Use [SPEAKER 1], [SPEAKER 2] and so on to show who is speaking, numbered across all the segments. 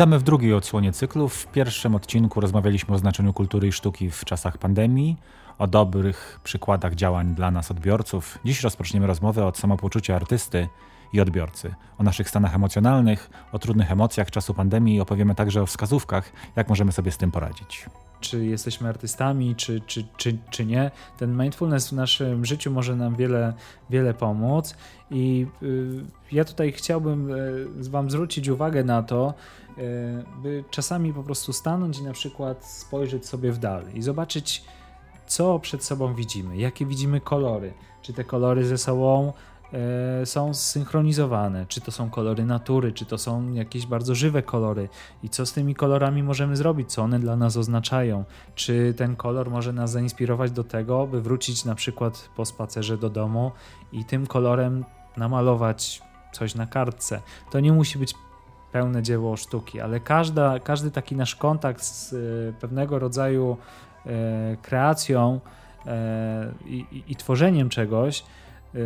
[SPEAKER 1] Witamy w drugiej odsłonie cyklu. W pierwszym odcinku rozmawialiśmy o znaczeniu kultury i sztuki w czasach pandemii, o dobrych przykładach działań dla nas odbiorców. Dziś rozpoczniemy rozmowę od samopoczucia artysty i odbiorcy, o naszych stanach emocjonalnych, o trudnych emocjach czasu pandemii i opowiemy także o wskazówkach, jak możemy sobie z tym poradzić
[SPEAKER 2] czy jesteśmy artystami, czy, czy, czy, czy nie. Ten mindfulness w naszym życiu może nam wiele, wiele pomóc. I y, ja tutaj chciałbym y, Wam zwrócić uwagę na to, y, by czasami po prostu stanąć i na przykład spojrzeć sobie w dal i zobaczyć, co przed sobą widzimy, jakie widzimy kolory. Czy te kolory ze sobą są zsynchronizowane. Czy to są kolory natury, czy to są jakieś bardzo żywe kolory i co z tymi kolorami możemy zrobić, co one dla nas oznaczają. Czy ten kolor może nas zainspirować do tego, by wrócić na przykład po spacerze do domu i tym kolorem namalować coś na kartce. To nie musi być pełne dzieło sztuki, ale każda, każdy taki nasz kontakt z e, pewnego rodzaju e, kreacją i, i, i tworzeniem czegoś Yy,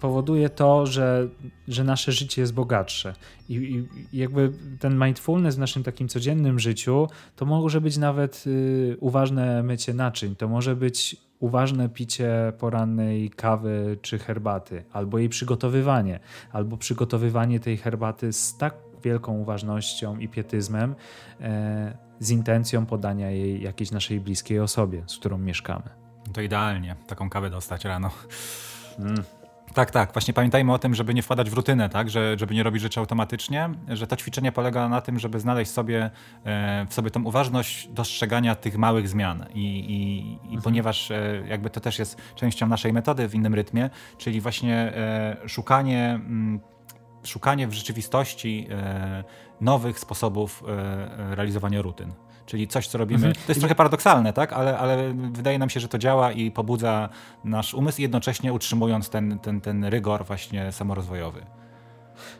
[SPEAKER 2] powoduje to, że, że nasze życie jest bogatsze. I, I, jakby ten mindfulness w naszym takim codziennym życiu to może być nawet y, uważne mycie naczyń, to może być uważne picie porannej kawy czy herbaty, albo jej przygotowywanie, albo przygotowywanie tej herbaty z tak wielką uważnością i pietyzmem, e, z intencją podania jej jakiejś naszej bliskiej osobie, z którą mieszkamy.
[SPEAKER 1] To idealnie, taką kawę dostać rano. Mm. Tak, tak. Właśnie pamiętajmy o tym, żeby nie wpadać w rutynę, tak? Że, żeby nie robić rzeczy automatycznie, że to ćwiczenie polega na tym, żeby znaleźć sobie e, w sobie tą uważność dostrzegania tych małych zmian. I, i, i mhm. ponieważ e, jakby to też jest częścią naszej metody w innym rytmie, czyli właśnie e, szukanie. Mm, szukanie w rzeczywistości e, nowych sposobów e, realizowania rutyn czyli coś, co robimy. Mhm. To jest trochę paradoksalne, tak? Ale, ale wydaje nam się, że to działa i pobudza nasz umysł, jednocześnie utrzymując ten, ten, ten rygor właśnie samorozwojowy.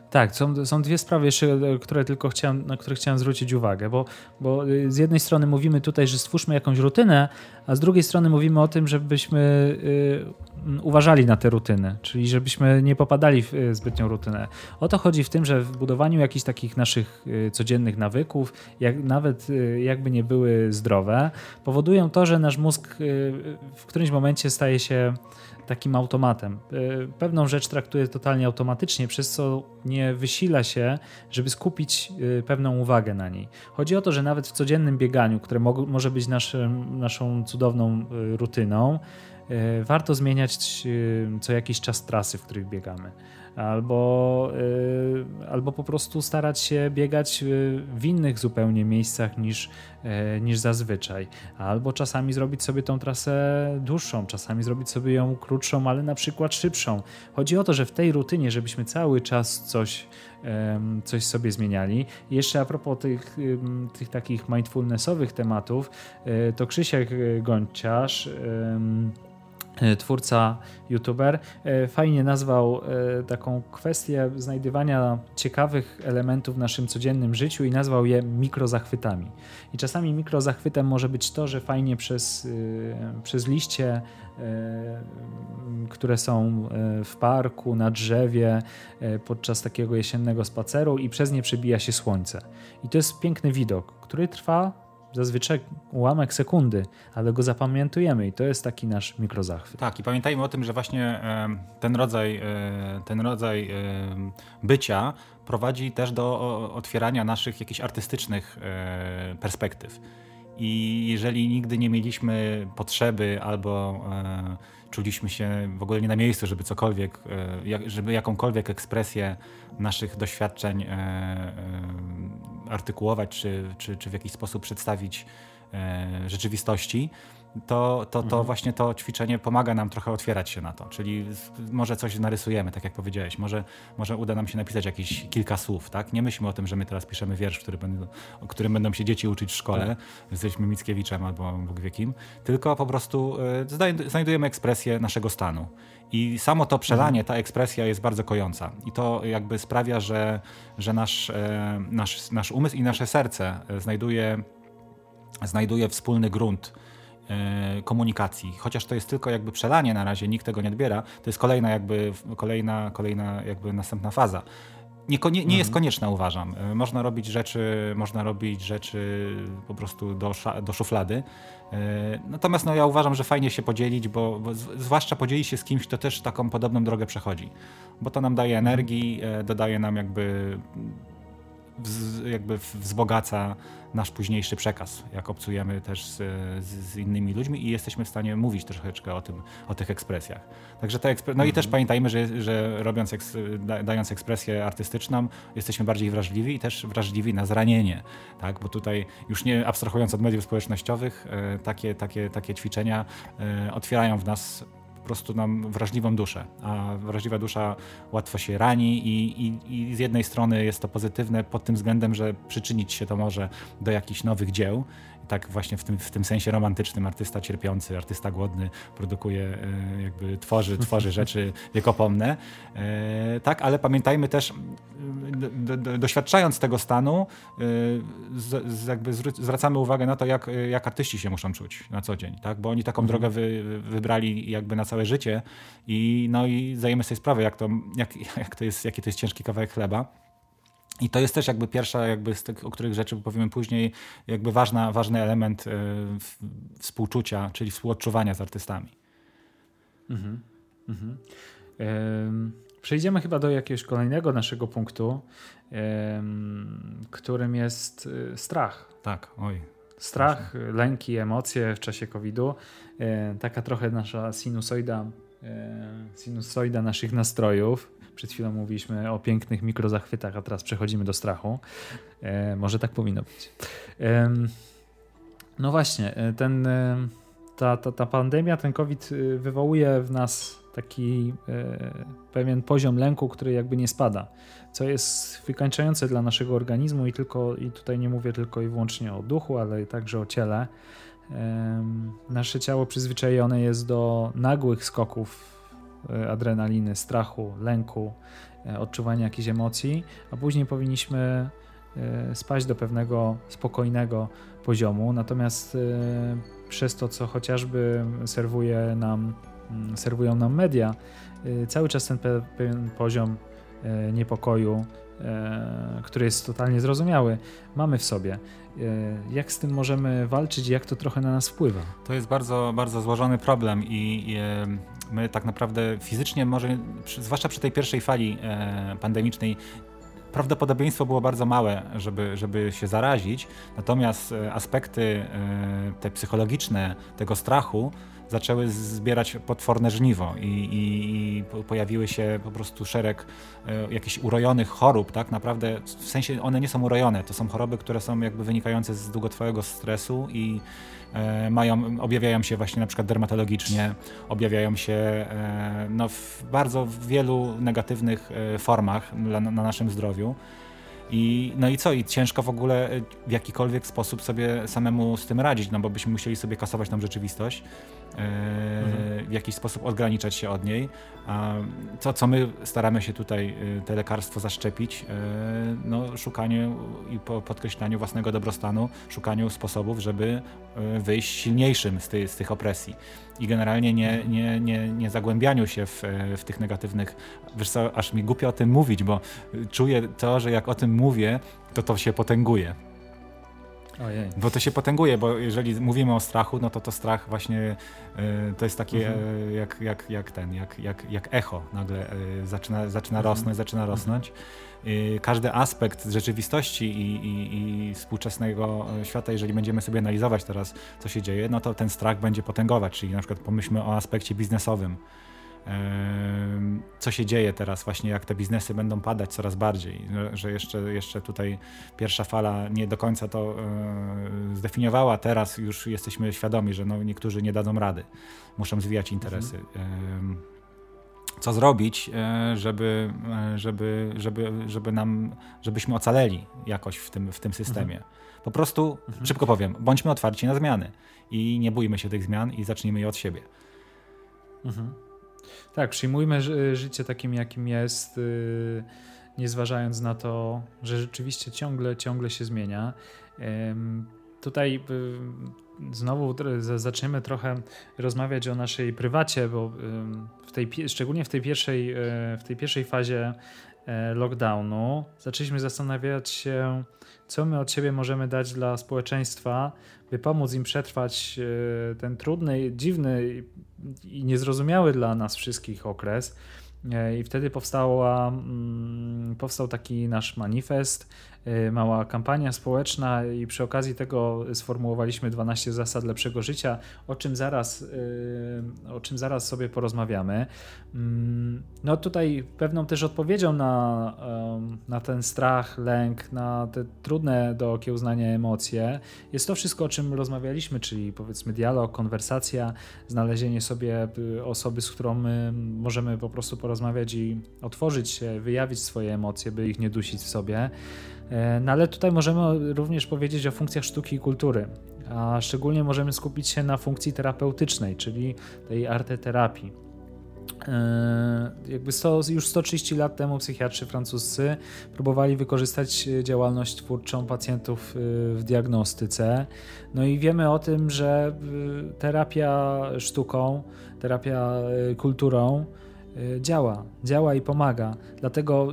[SPEAKER 2] Tak, są, są dwie sprawy jeszcze, które tylko chciałem, na które chciałem zwrócić uwagę, bo, bo y, z jednej strony mówimy tutaj, że stwórzmy jakąś rutynę, a z drugiej strony mówimy o tym, żebyśmy y, uważali na tę rutynę, czyli żebyśmy nie popadali w zbytnią rutynę. O to chodzi w tym, że w budowaniu jakichś takich naszych codziennych nawyków, jak, nawet jakby nie były zdrowe, powodują to, że nasz mózg w którymś momencie staje się takim automatem. E, pewną rzecz traktuje totalnie automatycznie, przez co nie wysila się, żeby skupić e, pewną uwagę na niej. Chodzi o to, że nawet w codziennym bieganiu, które może być naszym, naszą cudowną e, rutyną, warto zmieniać co jakiś czas trasy, w których biegamy albo, y, albo po prostu starać się biegać w innych zupełnie miejscach niż, niż zazwyczaj, albo czasami zrobić sobie tą trasę dłuższą, czasami zrobić sobie ją krótszą, ale na przykład szybszą. Chodzi o to, że w tej rutynie, żebyśmy cały czas coś, coś sobie zmieniali. Jeszcze a propos tych, tych takich mindfulnessowych tematów, to Krzysiek Gonciarz E, twórca, youtuber, e, fajnie nazwał e, taką kwestię znajdywania ciekawych elementów w naszym codziennym życiu i nazwał je mikrozachwytami. I czasami mikrozachwytem może być to, że fajnie przez, przez liście, które są w parku, na drzewie, podczas takiego jesiennego spaceru i przez nie przebija się słońce. I to jest piękny widok, który trwa zazwyczaj ułamek sekundy, ale go zapamiętujemy i to jest taki nasz mikrozachwyt.
[SPEAKER 1] Tak, i pamiętajmy o tym, że właśnie ten rodzaj, e, ten rodzaj bycia prowadzi też do otwierania naszych jakichś artystycznych e, perspektyw. I jeżeli nigdy nie mieliśmy potrzeby albo e, czuliśmy się w ogóle nie na miejscu, żeby cokolwiek, żeby jakąkolwiek ekspresję naszych doświadczeń artykułować, czy, czy, czy w jakiś sposób przedstawić e, rzeczywistości, to, to, to mhm. właśnie to ćwiczenie pomaga nam trochę otwierać się na to. Czyli może coś narysujemy, tak jak powiedziałeś, może, może uda nam się napisać jakieś kilka słów, tak? Nie myślmy o tym, że my teraz piszemy wiersz, który będą, o którym będą się dzieci uczyć w szkole, tak. jesteśmy Mickiewiczem albo Bóg wie kim, tylko po prostu e, znajdujemy ekspresję naszego stanu. I samo to przelanie, ta ekspresja jest bardzo kojąca. I to jakby sprawia, że, że nasz, e, nasz, nasz umysł i nasze serce znajduje, znajduje wspólny grunt e, komunikacji. Chociaż to jest tylko jakby przelanie na razie, nikt tego nie odbiera, to jest kolejna jakby, kolejna, kolejna jakby następna faza nie, nie, nie jest mhm. konieczna, uważam. E, można robić rzeczy, można robić rzeczy po prostu do, do szuflady. E, natomiast no, ja uważam, że fajnie się podzielić, bo, bo zwłaszcza podzielić się z kimś, kto też taką podobną drogę przechodzi. Bo to nam daje mhm. energii, dodaje nam jakby jakby wzbogaca nasz późniejszy przekaz, jak obcujemy też z, z, innymi ludźmi i jesteśmy w stanie mówić troszeczkę o tym, o tych ekspresjach. Także te ekspre no i też mhm. pamiętajmy, że, że robiąc, eks da, dając ekspresję artystyczną, jesteśmy bardziej wrażliwi i też wrażliwi na zranienie, tak? Bo tutaj już nie abstrahując od mediów społecznościowych, e, takie, takie, takie ćwiczenia e, otwierają w nas prostu nam wrażliwą duszę, a wrażliwa dusza łatwo się rani i, i, i z jednej strony jest to pozytywne pod tym względem, że przyczynić się to może do jakichś nowych dzieł, tak właśnie w tym, w tym sensie romantycznym artysta cierpiący, artysta głodny produkuje, e, jakby tworzy, tworzy rzeczy wiekopomne. E, tak, ale pamiętajmy też, do, do, doświadczając tego stanu, e, z, z jakby zwracamy uwagę na to, jak, jak artyści się muszą czuć na co dzień, tak? bo oni taką mhm. drogę wy, wybrali jakby na całe życie i, no i zdajemy sobie sprawę, jak to, jak, jak to jest, jaki to jest ciężki kawałek chleba. I to jest też jakby pierwsza, jakby z tych, o których rzeczy powiemy później, jakby ważna, ważny element y, współczucia, czyli współodczuwania z artystami. Mhm.
[SPEAKER 2] Mhm. przejdziemy chyba do jakiegoś kolejnego naszego punktu, którym jest y, strach.
[SPEAKER 1] Tak, oj.
[SPEAKER 2] Strach, Proszę. lęki, emocje w czasie COVID-u. E, taka trochę nasza sinusoida, e, sinusoida naszych nastrojów przed chwilą mówiliśmy o pięknych mikrozachwytach, a teraz przechodzimy do strachu. E, może tak powinno być. E, no właśnie, e, ten, e, ta, ta, ta pandemia, ten COVID e, wywołuje w nas taki pewien poziom lęku, który jakby nie spada, co jest wykańczające dla naszego organizmu i tylko, i tutaj nie mówię tylko i wyłącznie o duchu, ale także o ciele. Nasze ciało przyzwyczajone jest do nagłych skoków E, adrenaliny, strachu, lęku, e, odczuwania jakichś emocji, a później powinniśmy e, spaść do pewnego spokojnego poziomu. Natomiast przez to, co chociażby serwuje nam, mm, serwują nam media, cały czas ten pewien poziom niepokoju, który jest totalnie zrozumiały, mamy w sobie. Jak z tym możemy walczyć i jak to trochę na nas wpływa?
[SPEAKER 1] To jest bardzo, bardzo złożony problem i, i my tak naprawdę fizycznie może, zwłaszcza przy tej pierwszej fali e, pandemicznej, prawdopodobieństwo było bardzo małe, żeby, żeby się zarazić, natomiast e, aspekty e, te psychologiczne tego strachu zaczęły zbierać potworne żniwo i, i, i pojawiły się po prostu szereg e, jakichś urojonych chorób, tak naprawdę, w sensie one nie są urojone, to są choroby, które są jakby wynikające z długotrwałego stresu i E, mają, objawiają się właśnie na przykład dermatologicznie, objawiają się e, no, w bardzo wielu negatywnych e, formach na, na naszym zdrowiu. I, no i co? I ciężko w ogóle w jakikolwiek sposób sobie samemu z tym radzić, no bo byśmy musieli sobie kasować tą rzeczywistość, e. w jakiś sposób odgraniczać się od niej. A to, co my staramy się tutaj, e, te lekarstwo zaszczepić, e, no szukaniu i po podkreślaniu własnego dobrostanu, szukaniu sposobów, żeby e, wyjść silniejszym z, tej, z tych opresji i generalnie nie, nie, nie, nie zagłębianiu się w, w tych negatywnych. Wiesz co, aż mi głupio o tym mówić, bo czuję to, że jak o tym mówię, to to się potęguje. Ojej. Bo to się potęguje, bo jeżeli mówimy o strachu, no to to strach właśnie y, to jest takie mhm. jak, jak, jak ten, jak, jak, jak echo nagle y, zaczyna, zaczyna mhm. rosnąć, zaczyna mhm. rosnąć. Y, każdy aspekt rzeczywistości i, i, i, współczesnego świata, jeżeli będziemy sobie analizować teraz, co się dzieje, no to ten strach będzie potęgować, czyli na przykład pomyślmy o aspekcie biznesowym co się dzieje teraz, właśnie jak te biznesy będą padać coraz bardziej, że jeszcze, jeszcze tutaj pierwsza fala nie do końca to e, zdefiniowała, teraz już jesteśmy świadomi, że no niektórzy nie dadzą rady, muszą zwijać interesy. Mhm. Co zrobić, e, żeby, e, żeby, żeby, żeby nam, żebyśmy ocaleli jakoś w tym, w tym systemie. Mhm. Po prostu, mhm. szybko powiem, bądźmy otwarci na zmiany i nie bójmy się tych zmian i zacznijmy je od siebie.
[SPEAKER 2] Mhm. Tak, przyjmujmy życie takim, jakim jest, y, nie zważając na to, że rzeczywiście ciągle, ciągle się zmienia. Tutaj y, znowu zaczniemy trochę rozmawiać o naszej prywacie, bo w tej, szczególnie w tej pierwszej, y, w tej pierwszej fazie e, lockdownu zaczęliśmy zastanawiać się, co my od siebie możemy dać dla społeczeństwa, by pomóc im przetrwać e, ten trudny, dziwny i niezrozumiały dla nas wszystkich okres. I wtedy powstała, mm, powstał taki nasz manifest, mała kampania społeczna i przy okazji tego sformułowaliśmy 12 zasad lepszego życia, o czym zaraz, y, o czym zaraz sobie porozmawiamy. Mm, no tutaj pewną też odpowiedzią na, na ten strach, lęk, na te trudne do okiełznania emocje jest to wszystko, o czym rozmawialiśmy, czyli powiedzmy dialog, konwersacja, znalezienie sobie y, osoby, z którą my możemy po prostu porozmawiać i otworzyć się, wyjawić swoje emocje, by ich nie dusić w sobie. E, no ale tutaj możemy również powiedzieć o funkcjach sztuki i kultury, a szczególnie możemy skupić się na funkcji terapeutycznej, czyli tej arteterapii. E, jakby 100, już 130 lat temu psychiatrzy francuscy próbowali wykorzystać działalność twórczą pacjentów e, w diagnostyce. No i wiemy o tym, że terapia sztuką, terapia kulturą działa, działa i pomaga. Dlatego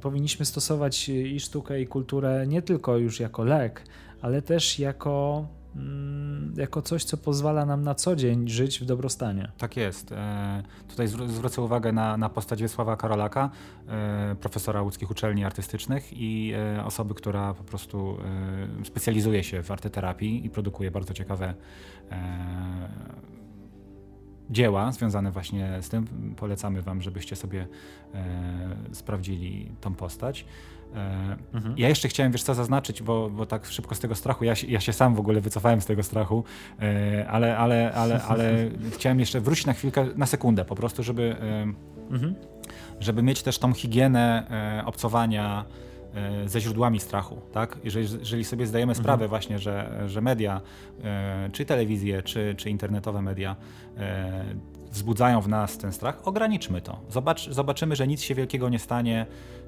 [SPEAKER 2] powinniśmy stosować i sztukę, i kulturę nie tylko już jako lek, ale też jako, mm, jako coś, co pozwala nam na co dzień żyć w dobrostanie.
[SPEAKER 1] Tak jest. E, tutaj zwrócę uwagę na, na postać Wiesława Karolaka, e, profesora łódzkich uczelni artystycznych i e, osoby, która po prostu specjalizuje się w arteterapii i produkuje bardzo ciekawe dzieła związane właśnie z tym. Polecamy Wam, żebyście sobie e, sprawdzili tą postać. E, mhm. Ja jeszcze chciałem, wiesz co, zaznaczyć, bo, bo tak szybko z tego strachu, ja, ja się sam w ogóle wycofałem z tego strachu, e, ale, ale, ale, ale chciałem jeszcze wrócić na chwilkę, na sekundę po prostu, żeby, e, mhm. żeby mieć też tą higienę e, obcowania ze źródłami strachu, tak? Jeżeli, jeżeli sobie zdajemy mhm. sprawę właśnie, że, że media, e, czy telewizje, czy, czy internetowe media e, wzbudzają w nas ten strach, ograniczmy to. Zobacz, zobaczymy, że nic się wielkiego nie stanie, E,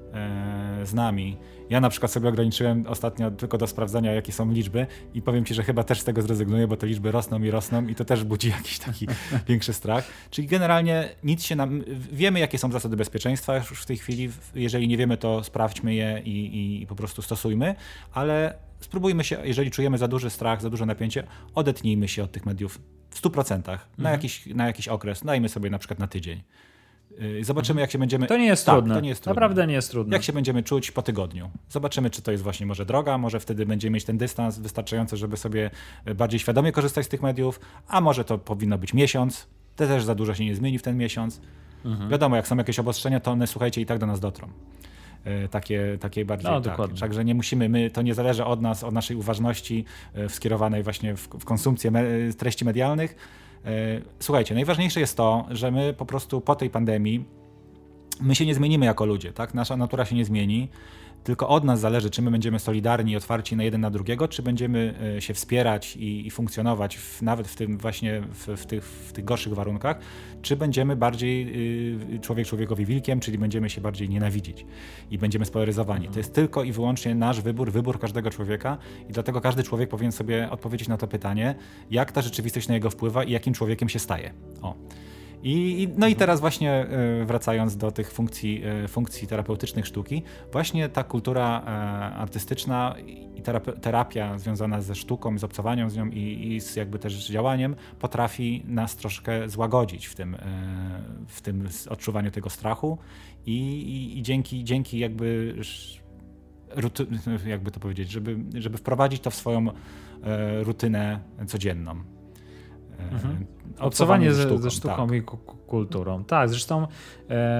[SPEAKER 1] z nami. Ja na przykład sobie ograniczyłem ostatnio tylko do sprawdzania, jakie są liczby i powiem Ci, że chyba też z tego zrezygnuję, bo te liczby rosną i rosną i to też budzi jakiś taki większy strach. Czyli generalnie nic się nam... Wiemy, jakie są zasady bezpieczeństwa już w tej chwili. Jeżeli nie wiemy, to sprawdźmy je i, i po prostu stosujmy, ale spróbujmy się, jeżeli czujemy za duży strach, za duże napięcie, odetnijmy się od tych mediów w 100% mhm. na, jakiś, na jakiś okres. Dajmy sobie na przykład na tydzień. Y, zobaczymy, jak się będziemy.
[SPEAKER 2] To nie jest tak, trudne. To nie jest trudne. Naprawdę nie jest trudne.
[SPEAKER 1] Jak się będziemy czuć po tygodniu. Zobaczymy, czy to jest właśnie może droga, może wtedy będziemy mieć ten dystans wystarczający, żeby sobie bardziej świadomie korzystać z tych mediów, a może to powinno być miesiąc. To też za dużo się nie zmieni w ten miesiąc. Mhm. Wiadomo, jak są jakieś obostrzenia, to one, słuchajcie, i tak do nas dotrą. Y, takie, takie bardziej. No, tak. Także nie musimy, my, to nie zależy od nas, od naszej uważności y, skierowanej właśnie w, w konsumpcję me, treści medialnych E, słuchajcie, najważniejsze jest to, że my po prostu po tej pandemii my się nie zmienimy jako ludzie, tak? Nasza natura się nie zmieni. Tylko od nas zależy, czy my będziemy solidarni i otwarci na jeden na drugiego, czy będziemy e, się wspierać i, i funkcjonować w, nawet w tym właśnie w, w, tych, w tych gorszych warunkach, czy będziemy bardziej y, człowiek człowiekowi wilkiem, czyli będziemy się bardziej nienawidzić i będziemy spolaryzowani. To jest tylko i wyłącznie nasz wybór, wybór każdego człowieka i dlatego każdy człowiek powinien sobie odpowiedzieć na to pytanie, jak ta rzeczywistość na niego wpływa i jakim człowiekiem się staje. O. I, no i teraz właśnie e, wracając do tych funkcji, e, funkcji terapeutycznych sztuki, właśnie ta kultura e, artystyczna i terapia związana ze sztuką, z obcowaniem z nią i, i z jakby też działaniem potrafi nas troszkę złagodzić w tym, w tym odczuwaniu tego strachu i, i, i dzięki, dzięki jakby jakby to powiedzieć, żeby, żeby wprowadzić to w swoją rutynę codzienną.
[SPEAKER 2] Mhm. Obcowanie ze, sztuką, ze sztuką tak. i kulturą. Tak, zresztą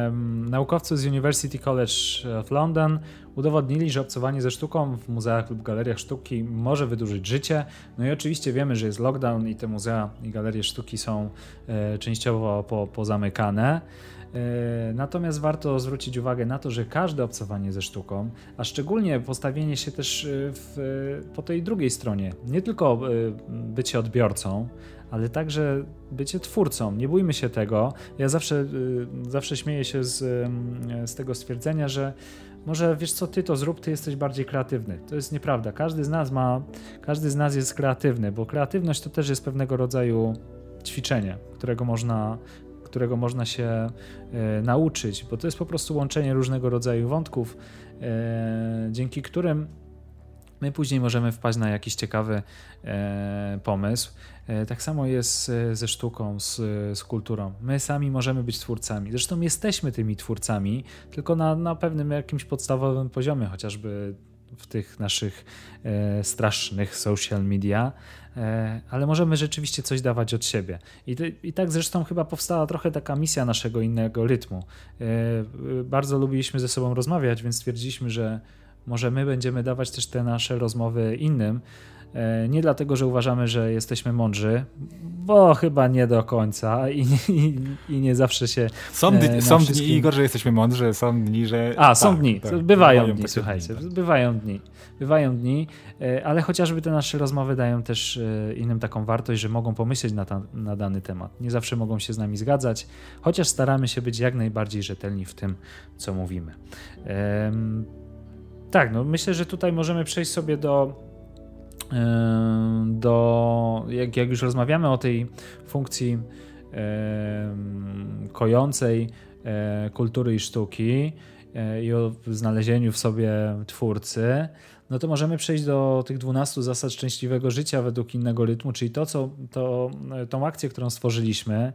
[SPEAKER 2] um, naukowcy z University College of London udowodnili, że obcowanie ze sztuką w muzeach lub galeriach sztuki może wydłużyć życie. No i oczywiście wiemy, że jest lockdown i te muzea i galerie sztuki są e, częściowo po, pozamykane. E, natomiast warto zwrócić uwagę na to, że każde obcowanie ze sztuką, a szczególnie postawienie się też e, w, po tej drugiej stronie, nie tylko e, bycie odbiorcą, ale także bycie twórcą. Nie bójmy się tego. Ja zawsze, zawsze śmieję się z, z tego stwierdzenia, że może wiesz co, ty to zrób, ty jesteś bardziej kreatywny. To jest nieprawda. Każdy z nas ma, każdy z nas jest kreatywny, bo kreatywność to też jest pewnego rodzaju ćwiczenie, którego można którego można się e, nauczyć, bo to jest po prostu łączenie różnego rodzaju wątków, e, dzięki którym my później możemy wpaść na jakiś ciekawy e, pomysł. Tak samo jest ze sztuką, z, z, kulturą. My sami możemy być twórcami. Zresztą jesteśmy tymi twórcami, tylko na, na pewnym jakimś podstawowym poziomie, chociażby w tych naszych e, strasznych social media, e, ale możemy rzeczywiście coś dawać od siebie. I, I tak zresztą chyba powstała trochę taka misja naszego innego rytmu. E, bardzo lubiliśmy ze sobą rozmawiać, więc stwierdziliśmy, że może my będziemy dawać też te nasze rozmowy innym. E, nie dlatego, że uważamy, że jesteśmy mądrzy, bo chyba nie do końca i, i, i nie zawsze się.
[SPEAKER 1] Są, dni, są wszystkim... dni, Igor, że jesteśmy mądrzy, są dni, że.
[SPEAKER 2] A, są tak, dni. Tak, bywają, bywają dni, słuchajcie. Dni, tak. Bywają dni. Bywają dni, e, ale chociażby te nasze rozmowy dają też e, innym taką wartość, że mogą pomyśleć na, ta, na dany temat. Nie zawsze mogą się z nami zgadzać, chociaż staramy się być jak najbardziej rzetelni w tym, co mówimy. Tak, no myślę, że tutaj możemy przejść sobie do, do jak, jak już rozmawiamy o tej funkcji kojącej e, kultury i sztuki e, i o znalezieniu w sobie twórcy, no to możemy przejść do tych 12 zasad szczęśliwego życia według innego rytmu, czyli to, co, to, tą akcję, którą stworzyliśmy,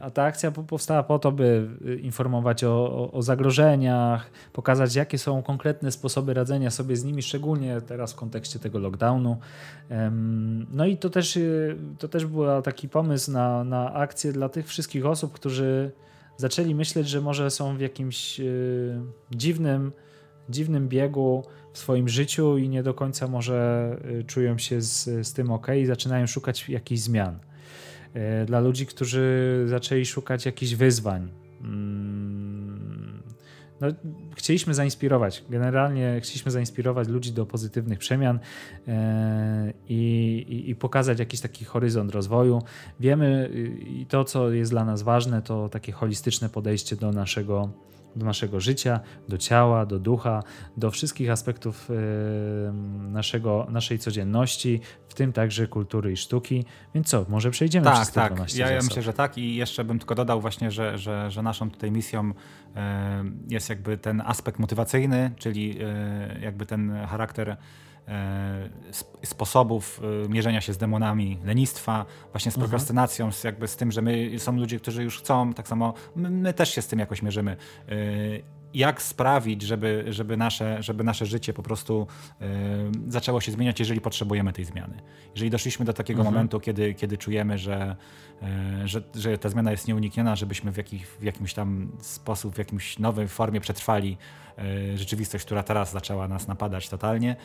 [SPEAKER 2] a ta akcja powstała po to, by y, informować o, o, zagrożeniach, pokazać, jakie są konkretne sposoby radzenia sobie z nimi, szczególnie teraz w kontekście tego lockdownu. No i to też, y, to też był taki pomysł na, na akcję dla tych wszystkich osób, którzy zaczęli myśleć, że może są w jakimś y, dziwnym, dziwnym biegu w swoim życiu i nie do końca może czują się z, z tym ok i zaczynają szukać jakichś zmian. E, dla ludzi, którzy zaczęli szukać jakichś wyzwań. Mm, no, chcieliśmy zainspirować, generalnie chcieliśmy zainspirować ludzi do pozytywnych przemian e, i, i, i, pokazać jakiś taki horyzont rozwoju. Wiemy i to, co jest dla nas ważne, to takie holistyczne podejście do naszego do naszego życia, do ciała, do ducha, do wszystkich aspektów naszego, naszej codzienności, w tym także kultury i sztuki. Więc co, może przejdziemy
[SPEAKER 1] tak,
[SPEAKER 2] przez te
[SPEAKER 1] tak. Ja, ja myślę, że tak i jeszcze bym tylko dodał właśnie, że, że, że naszą tutaj misją jest jakby ten aspekt motywacyjny, czyli e, jakby ten charakter E, sposobów e, mierzenia się z demonami lenistwa, właśnie z mhm. prokrastynacją, z, jakby z tym, że my są ludzie, którzy już chcą, tak samo my, my też się z tym jakoś mierzymy jak sprawić, żeby, żeby, nasze, żeby nasze życie po prostu y, zaczęło się zmieniać, jeżeli potrzebujemy tej zmiany. Jeżeli doszliśmy do takiego mhm. momentu, kiedy, kiedy czujemy, że, y, że, że ta zmiana jest nieunikniona, żebyśmy w, jakich, w jakimś tam sposób, w jakimś nowej formie przetrwali y, rzeczywistość, która teraz zaczęła nas napadać totalnie.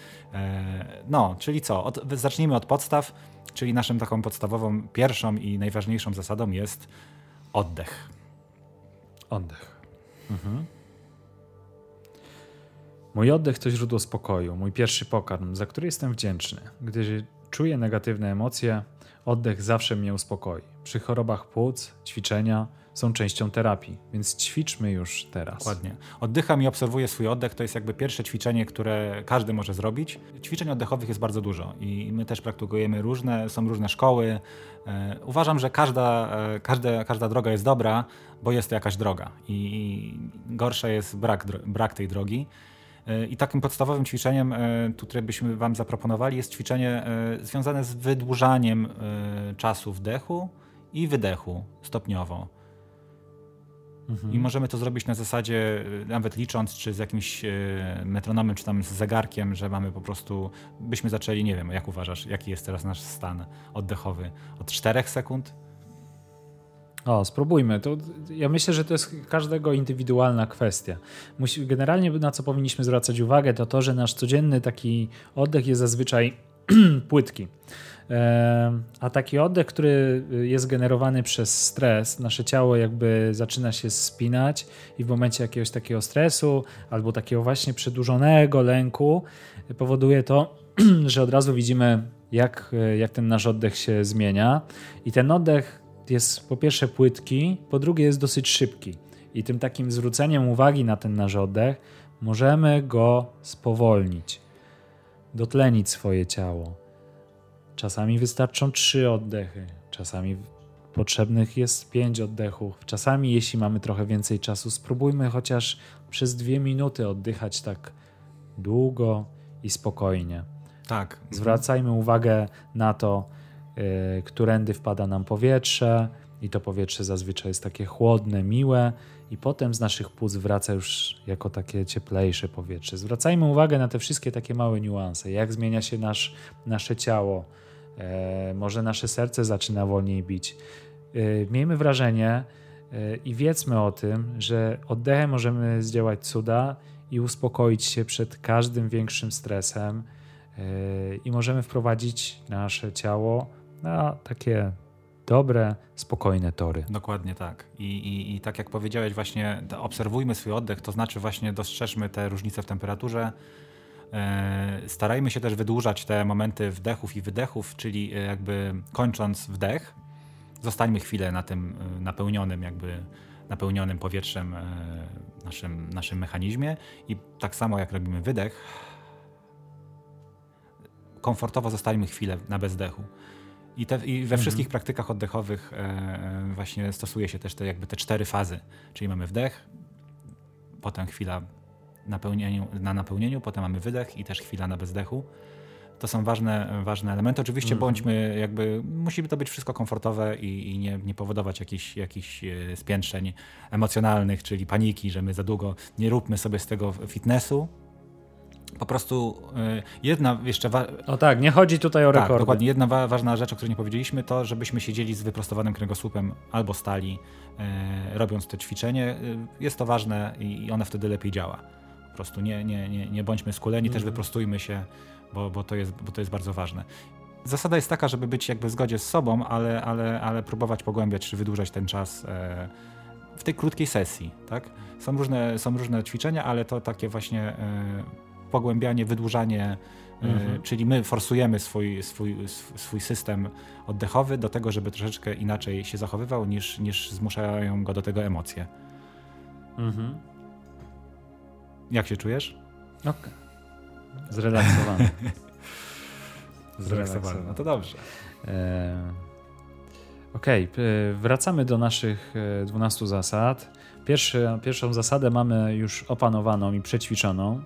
[SPEAKER 1] no, czyli co? Od, zacznijmy od podstaw, czyli naszą taką podstawową, pierwszą i najważniejszą zasadą jest oddech.
[SPEAKER 2] Oddech. Mhm. Mój oddech to źródło spokoju, mój pierwszy pokarm, za który jestem wdzięczny. Gdy czuję negatywne emocje, oddech zawsze mnie uspokoi. Przy chorobach płuc, ćwiczenia są częścią terapii, więc ćwiczmy już teraz.
[SPEAKER 1] Ładnie. Oddycham i obserwuję swój oddech. To jest jakby pierwsze ćwiczenie, które każdy może zrobić. Ćwiczeń oddechowych jest bardzo dużo i my też praktykujemy różne, są różne szkoły. E, uważam, że każda, e, każda, każda droga jest dobra, bo jest to jakaś droga i gorsza jest brak, brak tej drogi. I takim podstawowym ćwiczeniem, e, które byśmy Wam zaproponowali, jest ćwiczenie e, związane z wydłużaniem e, czasu wdechu i wydechu stopniowo. Mhm. I możemy to zrobić na zasadzie, nawet licząc, czy z jakimś metronomem, czy tam z zegarkiem, że mamy po prostu, byśmy zaczęli, nie wiem, jak uważasz, jaki jest teraz nasz stan oddechowy? Od 4 sekund?
[SPEAKER 2] O, spróbujmy. To, ja myślę, że to jest każdego indywidualna kwestia. Musi, generalnie na co powinniśmy zwracać uwagę, to to, że nasz codzienny taki oddech jest zazwyczaj płytki. E, a taki oddech, który jest generowany przez stres, nasze ciało jakby zaczyna się spinać i w momencie jakiegoś takiego stresu albo takiego właśnie przedłużonego lęku powoduje to, że od razu widzimy, jak, jak ten nasz oddech się zmienia. I ten oddech jest po pierwsze płytki, po drugie jest dosyć szybki. I tym takim zwróceniem uwagi na ten nasz oddech możemy go spowolnić, dotlenić swoje ciało. Czasami wystarczą trzy oddechy, czasami potrzebnych jest pięć oddechów. Czasami, jeśli mamy trochę więcej czasu, spróbujmy chociaż przez dwie minuty oddychać tak długo i spokojnie.
[SPEAKER 1] Tak.
[SPEAKER 2] Zwracajmy uwagę na to, którędy wpada nam powietrze, i to powietrze zazwyczaj jest takie chłodne, miłe, i potem z naszych płuc wraca już jako takie cieplejsze powietrze. Zwracajmy uwagę na te wszystkie takie małe niuanse, jak zmienia się nasz, nasze ciało, e, może nasze serce zaczyna wolniej bić. E, miejmy wrażenie e, i wiedzmy o tym, że oddechem możemy zdziałać cuda i uspokoić się przed każdym większym stresem i możemy wprowadzić nasze ciało na takie dobre, spokojne tory.
[SPEAKER 1] Dokładnie tak. I, i, I tak jak powiedziałeś, właśnie obserwujmy swój oddech, to znaczy właśnie dostrzeżmy te różnice w temperaturze. E, starajmy się też wydłużać te momenty wdechów i wydechów, czyli e, jakby kończąc wdech, zostańmy chwilę na tym e, napełnionym jakby napełnionym powietrzem naszym, naszym mechanizmie i tak samo jak robimy wydech, komfortowo zostańmy chwilę na bezdechu. I, te, I, we mhm. wszystkich praktykach oddechowych e, e, właśnie stosuje się też te, jakby te cztery fazy. Czyli mamy wdech, potem chwila napełnieniu, na napełnieniu, potem mamy wydech i też chwila na bezdechu. To są ważne, ważne elementy. Oczywiście mhm. bądźmy jakby, musi to być wszystko komfortowe i, i nie, nie, powodować jakichś, jakichś e, spiętrzeń emocjonalnych, czyli paniki, że my za długo nie róbmy sobie z tego fitnessu, po prostu y, jedna jeszcze...
[SPEAKER 2] O tak, nie chodzi tutaj o tak, rekordy.
[SPEAKER 1] dokładnie. Jedna wa ważna rzecz, o której nie powiedzieliśmy, to żebyśmy siedzieli z wyprostowanym kręgosłupem albo stali, y, robiąc to ćwiczenie. Y, jest to ważne i one wtedy lepiej działa. Po prostu nie, nie, nie, nie bądźmy skuleni, mm. też mhm. wyprostujmy się, bo, bo, to jest, bo to jest bardzo ważne. Zasada jest taka, żeby być jakby w zgodzie z sobą, ale, ale, ale próbować pogłębiać czy wydłużać ten czas e, w tej krótkiej sesji. Tak? Są, różne, są różne ćwiczenia, ale to takie właśnie e, pogłębianie, wydłużanie, e, mhm. czyli my forsujemy swój, swój, swój system oddechowy do tego, żeby troszeczkę inaczej się zachowywał niż, niż zmuszają go do tego emocje. Mhm. Jak się czujesz?
[SPEAKER 2] Okej. Okay. Zrelaksowany.
[SPEAKER 1] Zrelaksowany. No to dobrze. E...
[SPEAKER 2] Okej, okay. wracamy do naszych 12 zasad. Pierwszy, pierwszą zasadę mamy już opanowaną i przećwiczoną.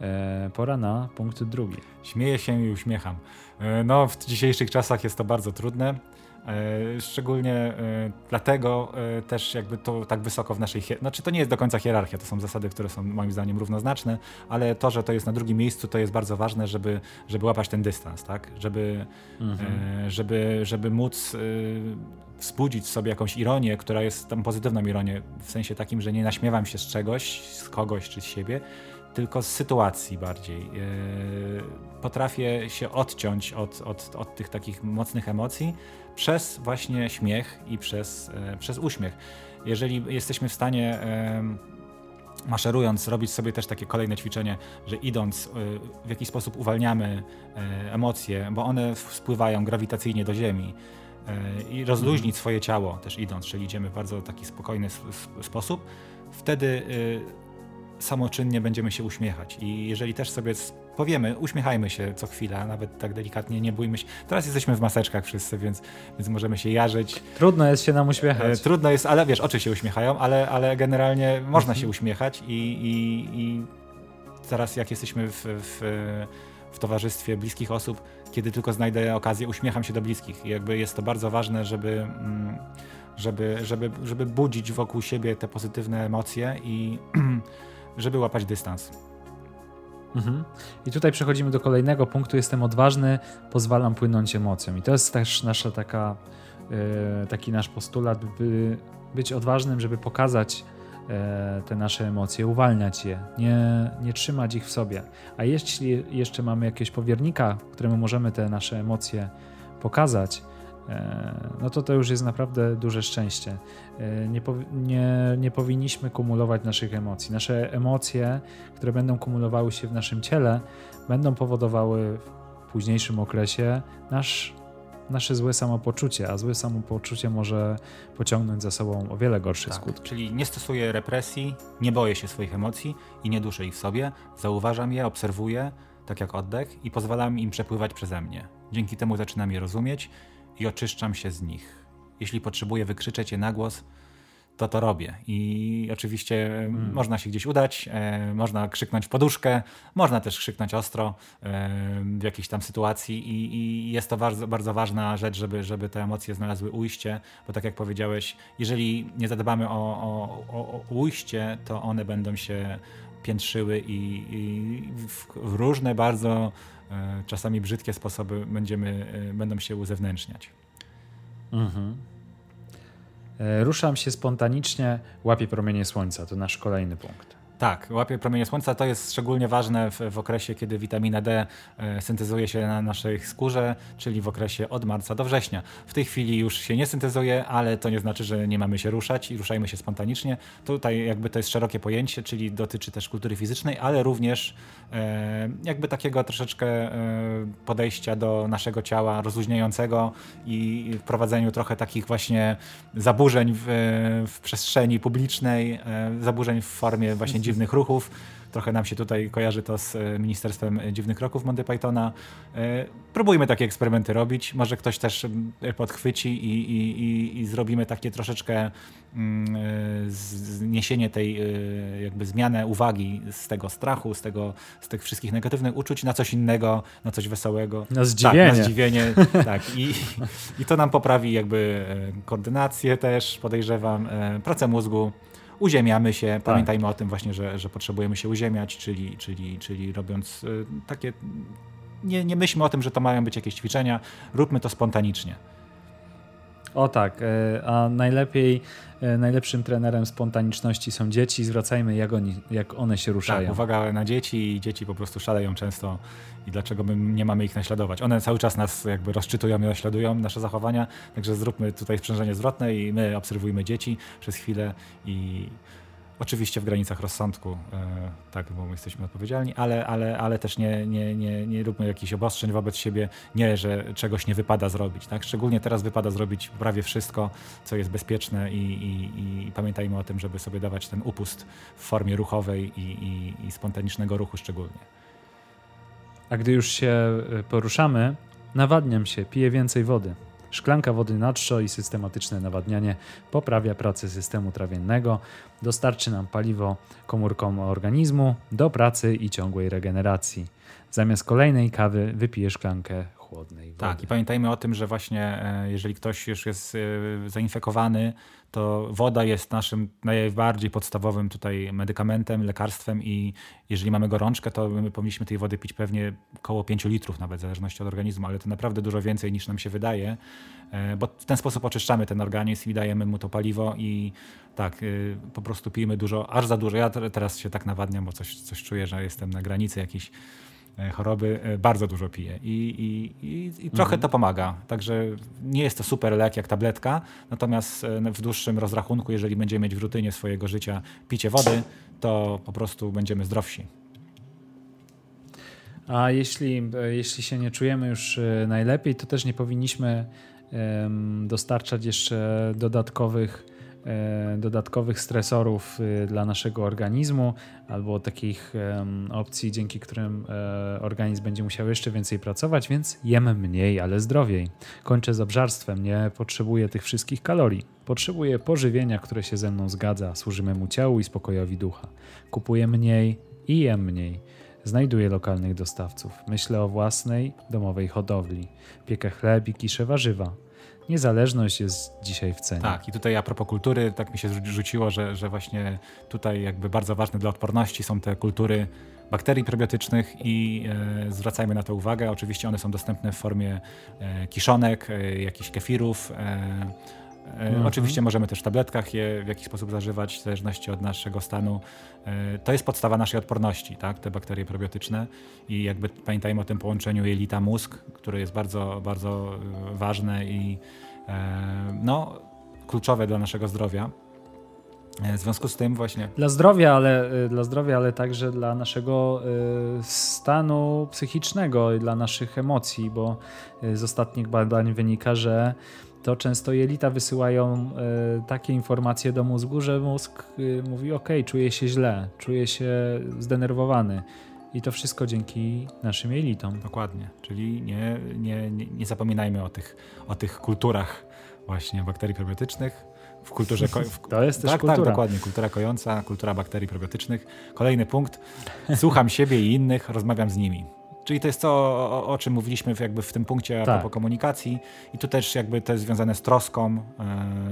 [SPEAKER 2] E, pora na punkt drugi.
[SPEAKER 1] Śmieję się i uśmiecham. E, no, w dzisiejszych czasach jest to bardzo trudne. E, szczególnie dlatego też jakby to tak wysoko w naszej hierarchii, znaczy to nie jest do końca hierarchia, to są zasady, które są moim zdaniem równoznaczne, ale to, że to jest na drugim miejscu, to jest bardzo ważne, żeby, żeby łapać ten dystans, tak? Żeby, mhm. żeby, żeby móc wzbudzić sobie jakąś ironię, która jest tam pozytywną ironię, w sensie takim, że nie naśmiewam się z czegoś, z kogoś czy z siebie, tylko z sytuacji bardziej. E, potrafię się odciąć od, od, od tych takich mocnych emocji przez właśnie śmiech i przez, e, przez uśmiech. Jeżeli jesteśmy w stanie maszerując, robić sobie też takie kolejne ćwiczenie, że idąc e, w jakiś sposób uwalniamy emocje, bo one spływają grawitacyjnie do ziemi i rozluźnić mhm. swoje ciało też idąc, czyli idziemy w bardzo taki spokojny sposób, wtedy samoczynnie będziemy się uśmiechać. I jeżeli też sobie powiemy, uśmiechajmy się co chwila, nawet tak delikatnie, nie bójmy się. Teraz jesteśmy w maseczkach wszyscy, więc, więc możemy się jarzyć.
[SPEAKER 2] Trudno jest się nam uśmiechać.
[SPEAKER 1] E, trudno jest, ale wiesz, oczy się uśmiechają, ale, ale generalnie można się uśmiechać i, i, i teraz jak jesteśmy w, w, w towarzystwie bliskich osób, kiedy tylko znajdę okazję, uśmiecham się do bliskich. I jakby jest to bardzo ważne, żeby, mm, żeby, żeby, żeby budzić wokół siebie te pozytywne emocje i żeby łapać dystans.
[SPEAKER 2] Mhm. I tutaj przechodzimy do kolejnego punktu. Jestem odważny, pozwalam płynąć emocjom. I to jest też nasza taka, yy, taki nasz postulat, by być odważnym, żeby pokazać yy, te nasze emocje, uwalniać je, nie, nie trzymać ich w sobie. A jeśli jeszcze mamy jakiegoś powiernika, któremu możemy te nasze emocje pokazać, E, no to to już jest naprawdę duże szczęście. E, nie, nie, nie powinniśmy kumulować naszych emocji. Nasze emocje, które będą kumulowały się w naszym ciele, będą powodowały w późniejszym okresie nasz, nasze złe samopoczucie, a złe samopoczucie może pociągnąć za sobą o wiele gorsze
[SPEAKER 1] tak,
[SPEAKER 2] skutki.
[SPEAKER 1] Czyli nie stosuję represji, nie boję się swoich emocji i nie duszę ich w sobie, zauważam je, obserwuję, tak jak oddech i pozwalam im przepływać przeze mnie. Dzięki temu zaczynam je rozumieć i oczyszczam się z nich. jeśli potrzebuję wykrzyczeć je na głos, to to robię. I oczywiście hmm. można się gdzieś udać, e, można krzyknąć w poduszkę, można też krzyknąć ostro e, w jakiejś tam sytuacji i, i, jest to bardzo, bardzo ważna rzecz, żeby, żeby te emocje znalazły ujście, bo tak jak powiedziałeś, jeżeli nie zadbamy o, o, o, o ujście, to one będą się piętrzyły i, i w, w, różne bardzo e, czasami brzydkie sposoby będziemy, e, będą się uzewnętrzniać. Mhm.
[SPEAKER 2] E, ruszam się spontanicznie, łapię promienie słońca. To nasz kolejny punkt.
[SPEAKER 1] Tak, łapie promienie słońca. To jest szczególnie ważne w, w, okresie, kiedy witamina D e, syntezuje się na naszej skórze, czyli w okresie od marca do września. W tej chwili już się nie syntezuje, ale to nie znaczy, że nie mamy się ruszać i ruszajmy się spontanicznie. Tutaj jakby to jest szerokie pojęcie, czyli dotyczy też kultury fizycznej, ale również e, jakby takiego troszeczkę e, podejścia do naszego ciała rozluźniającego i wprowadzeniu trochę takich właśnie zaburzeń w, w przestrzeni publicznej, e, zaburzeń w formie właśnie dziwnych ruchów. Trochę nam się tutaj kojarzy to z e, Ministerstwem Dziwnych Kroków Monty Pythona. E, próbujmy takie eksperymenty robić. Może ktoś też e, podchwyci i, i, i, i zrobimy takie troszeczkę mm, zniesienie tej, jakby zmianę uwagi z tego strachu, z, tego, z tych wszystkich negatywnych uczuć na coś innego, na coś wesołego.
[SPEAKER 2] Na zdziwienie.
[SPEAKER 1] Tak, na zdziwienie. tak. I, I to nam poprawi jakby koordynację też, podejrzewam, pracę mózgu uziemiamy się. Tak. Pamiętajmy o tym właśnie, że, że potrzebujemy się uziemiać, czyli, czyli, czyli robiąc y, takie. Nie, nie myślmy o tym, że to mają być jakieś ćwiczenia, róbmy to spontanicznie.
[SPEAKER 2] O tak, e, a najlepiej, e, najlepszym trenerem spontaniczności są dzieci. Zwracajmy, jak, oni, jak one się ruszają.
[SPEAKER 1] Tak, uwaga na dzieci i dzieci po prostu szaleją często i dlaczego my nie mamy ich naśladować. One cały czas nas jakby rozczytują i naśladują nasze zachowania, także zróbmy tutaj sprzężenie zwrotne i my obserwujmy dzieci przez chwilę i Oczywiście w granicach rozsądku, e, tak, bo my jesteśmy odpowiedzialni, ale, ale, ale też nie, nie, nie, nie róbmy jakichś obostrzeń wobec siebie, nie, że czegoś nie wypada zrobić. Tak? Szczególnie teraz wypada zrobić prawie wszystko, co jest bezpieczne i, i, i pamiętajmy o tym, żeby sobie dawać ten upust w formie ruchowej i, i, spontanicznego ruchu szczególnie.
[SPEAKER 2] A gdy już się e, poruszamy, nawadniam się, piję więcej wody. Szklanka wody na i systematyczne nawadnianie poprawia pracę systemu trawiennego, dostarczy nam paliwo komórkom organizmu do pracy i ciągłej regeneracji. Zamiast kolejnej kawy wypije szklankę chłodnej wody.
[SPEAKER 1] Tak, i pamiętajmy o tym, że właśnie e, jeżeli ktoś już jest e, zainfekowany, to woda jest naszym najbardziej podstawowym tutaj medykamentem, lekarstwem i jeżeli mamy gorączkę, to my powinniśmy tej wody pić pewnie około 5 litrów nawet, w zależności od organizmu, ale to naprawdę dużo więcej niż nam się wydaje, e, bo w ten sposób oczyszczamy ten organizm i dajemy mu to paliwo i tak, po prostu pijmy dużo, aż za dużo. Ja teraz się tak nawadniam, bo coś, coś czuję, że jestem na granicy jakiejś choroby e, bardzo dużo pije i, i, i, i trochę mhm. to pomaga. Także nie jest to super lek jak tabletka, natomiast e, w dłuższym rozrachunku, jeżeli będziemy mieć w rutynie swojego życia picie wody, to po prostu będziemy zdrowsi.
[SPEAKER 2] A jeśli, jeśli się nie czujemy już najlepiej, to też nie powinniśmy dostarczać jeszcze dodatkowych E, dodatkowych stresorów y, dla naszego organizmu albo takich opcji, dzięki którym e, organizm będzie musiał jeszcze więcej pracować, więc jem mniej, ale zdrowiej. Kończę z obżarstwem, nie potrzebuję tych wszystkich kalorii. Potrzebuję pożywienia, które się ze mną zgadza, służy memu ciału i spokojowi ducha. Kupuję mniej i jem mniej. Znajduję lokalnych dostawców. Myślę o własnej domowej hodowli. Piekę chleb i kiszę warzywa niezależność jest dzisiaj w cenie.
[SPEAKER 1] Tak, i tutaj a propos kultury, tak mi się rzuciło, że, że właśnie tutaj jakby bardzo ważne dla odporności są te kultury bakterii prebiotycznych i e, zwracajmy na to uwagę. Oczywiście one są dostępne w formie e, kiszonek, e, jakichś kefirów. E, Mhm. Oczywiście możemy też w tabletkach je w jakiś sposób zażywać, w zależności od naszego stanu. E, to jest podstawa naszej odporności, tak? te bakterie probiotyczne i jakby pamiętajmy o tym połączeniu jelita-mózg, które jest bardzo, bardzo e, ważne i no, kluczowe dla naszego zdrowia. W związku z tym właśnie.
[SPEAKER 2] Dla zdrowia, ale, dla zdrowia, ale także dla naszego stanu psychicznego i dla naszych emocji, bo z ostatnich badań wynika, że to często jelita wysyłają takie informacje do mózgu, że mózg mówi: OK, czuję się źle, czuję się zdenerwowany. I to wszystko dzięki naszym jelitom.
[SPEAKER 1] Dokładnie. Czyli nie, nie, nie, nie zapominajmy o tych, o tych kulturach właśnie bakterii probiotycznych w kulturze. W,
[SPEAKER 2] to jest też
[SPEAKER 1] tak,
[SPEAKER 2] kultura.
[SPEAKER 1] Tak, dokładnie. Kultura kojąca, kultura bakterii probiotycznych. Kolejny punkt. Słucham siebie i innych, rozmawiam z nimi. Czyli to jest to, o, o czym mówiliśmy w, jakby w tym punkcie tak. propos komunikacji. I tu też jakby to jest związane z troską,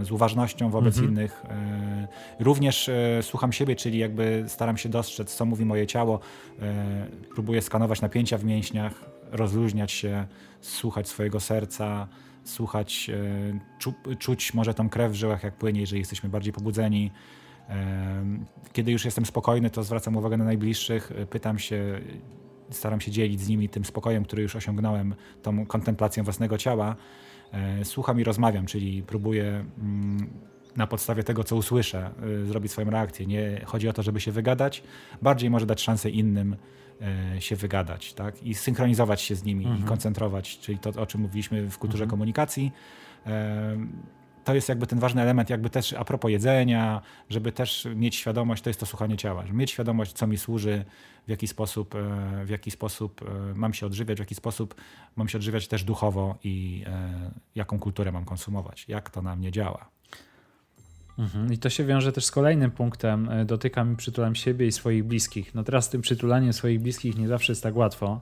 [SPEAKER 1] e, z uważnością wobec mhm. innych. E, również e, słucham siebie, czyli jakby staram się dostrzec, co mówi moje ciało. E, próbuję skanować napięcia w mięśniach, rozluźniać się, słuchać swojego serca, słuchać, e, czu, czuć może tą krew w żyłach, jak płynie, jeżeli jesteśmy bardziej pobudzeni. E, kiedy już jestem spokojny, to zwracam uwagę na najbliższych, pytam się, staram się dzielić z nimi tym spokojem, który już osiągnąłem, tą kontemplacją własnego ciała. E, słucham i rozmawiam, czyli próbuję mm, na podstawie tego, co usłyszę, zrobić swoją reakcję. Nie chodzi o to, żeby się wygadać, bardziej może dać szansę innym E, się wygadać tak? i synchronizować się z nimi mhm. i koncentrować, czyli to, o czym mówiliśmy w kulturze mhm. komunikacji. E, to jest jakby ten ważny element, jakby też a propos jedzenia, żeby też mieć świadomość, to jest to słuchanie ciała, żeby mieć świadomość, co mi służy, w jaki sposób, e, w jaki sposób mam się odżywiać, w jaki sposób mam się odżywiać też duchowo i jaką kulturę mam konsumować, jak to na mnie działa.
[SPEAKER 2] Mhm. I to się wiąże też z kolejnym punktem. E, dotykam i przytulam siebie i swoich bliskich. No teraz tym przytulaniem swoich bliskich nie zawsze jest tak łatwo,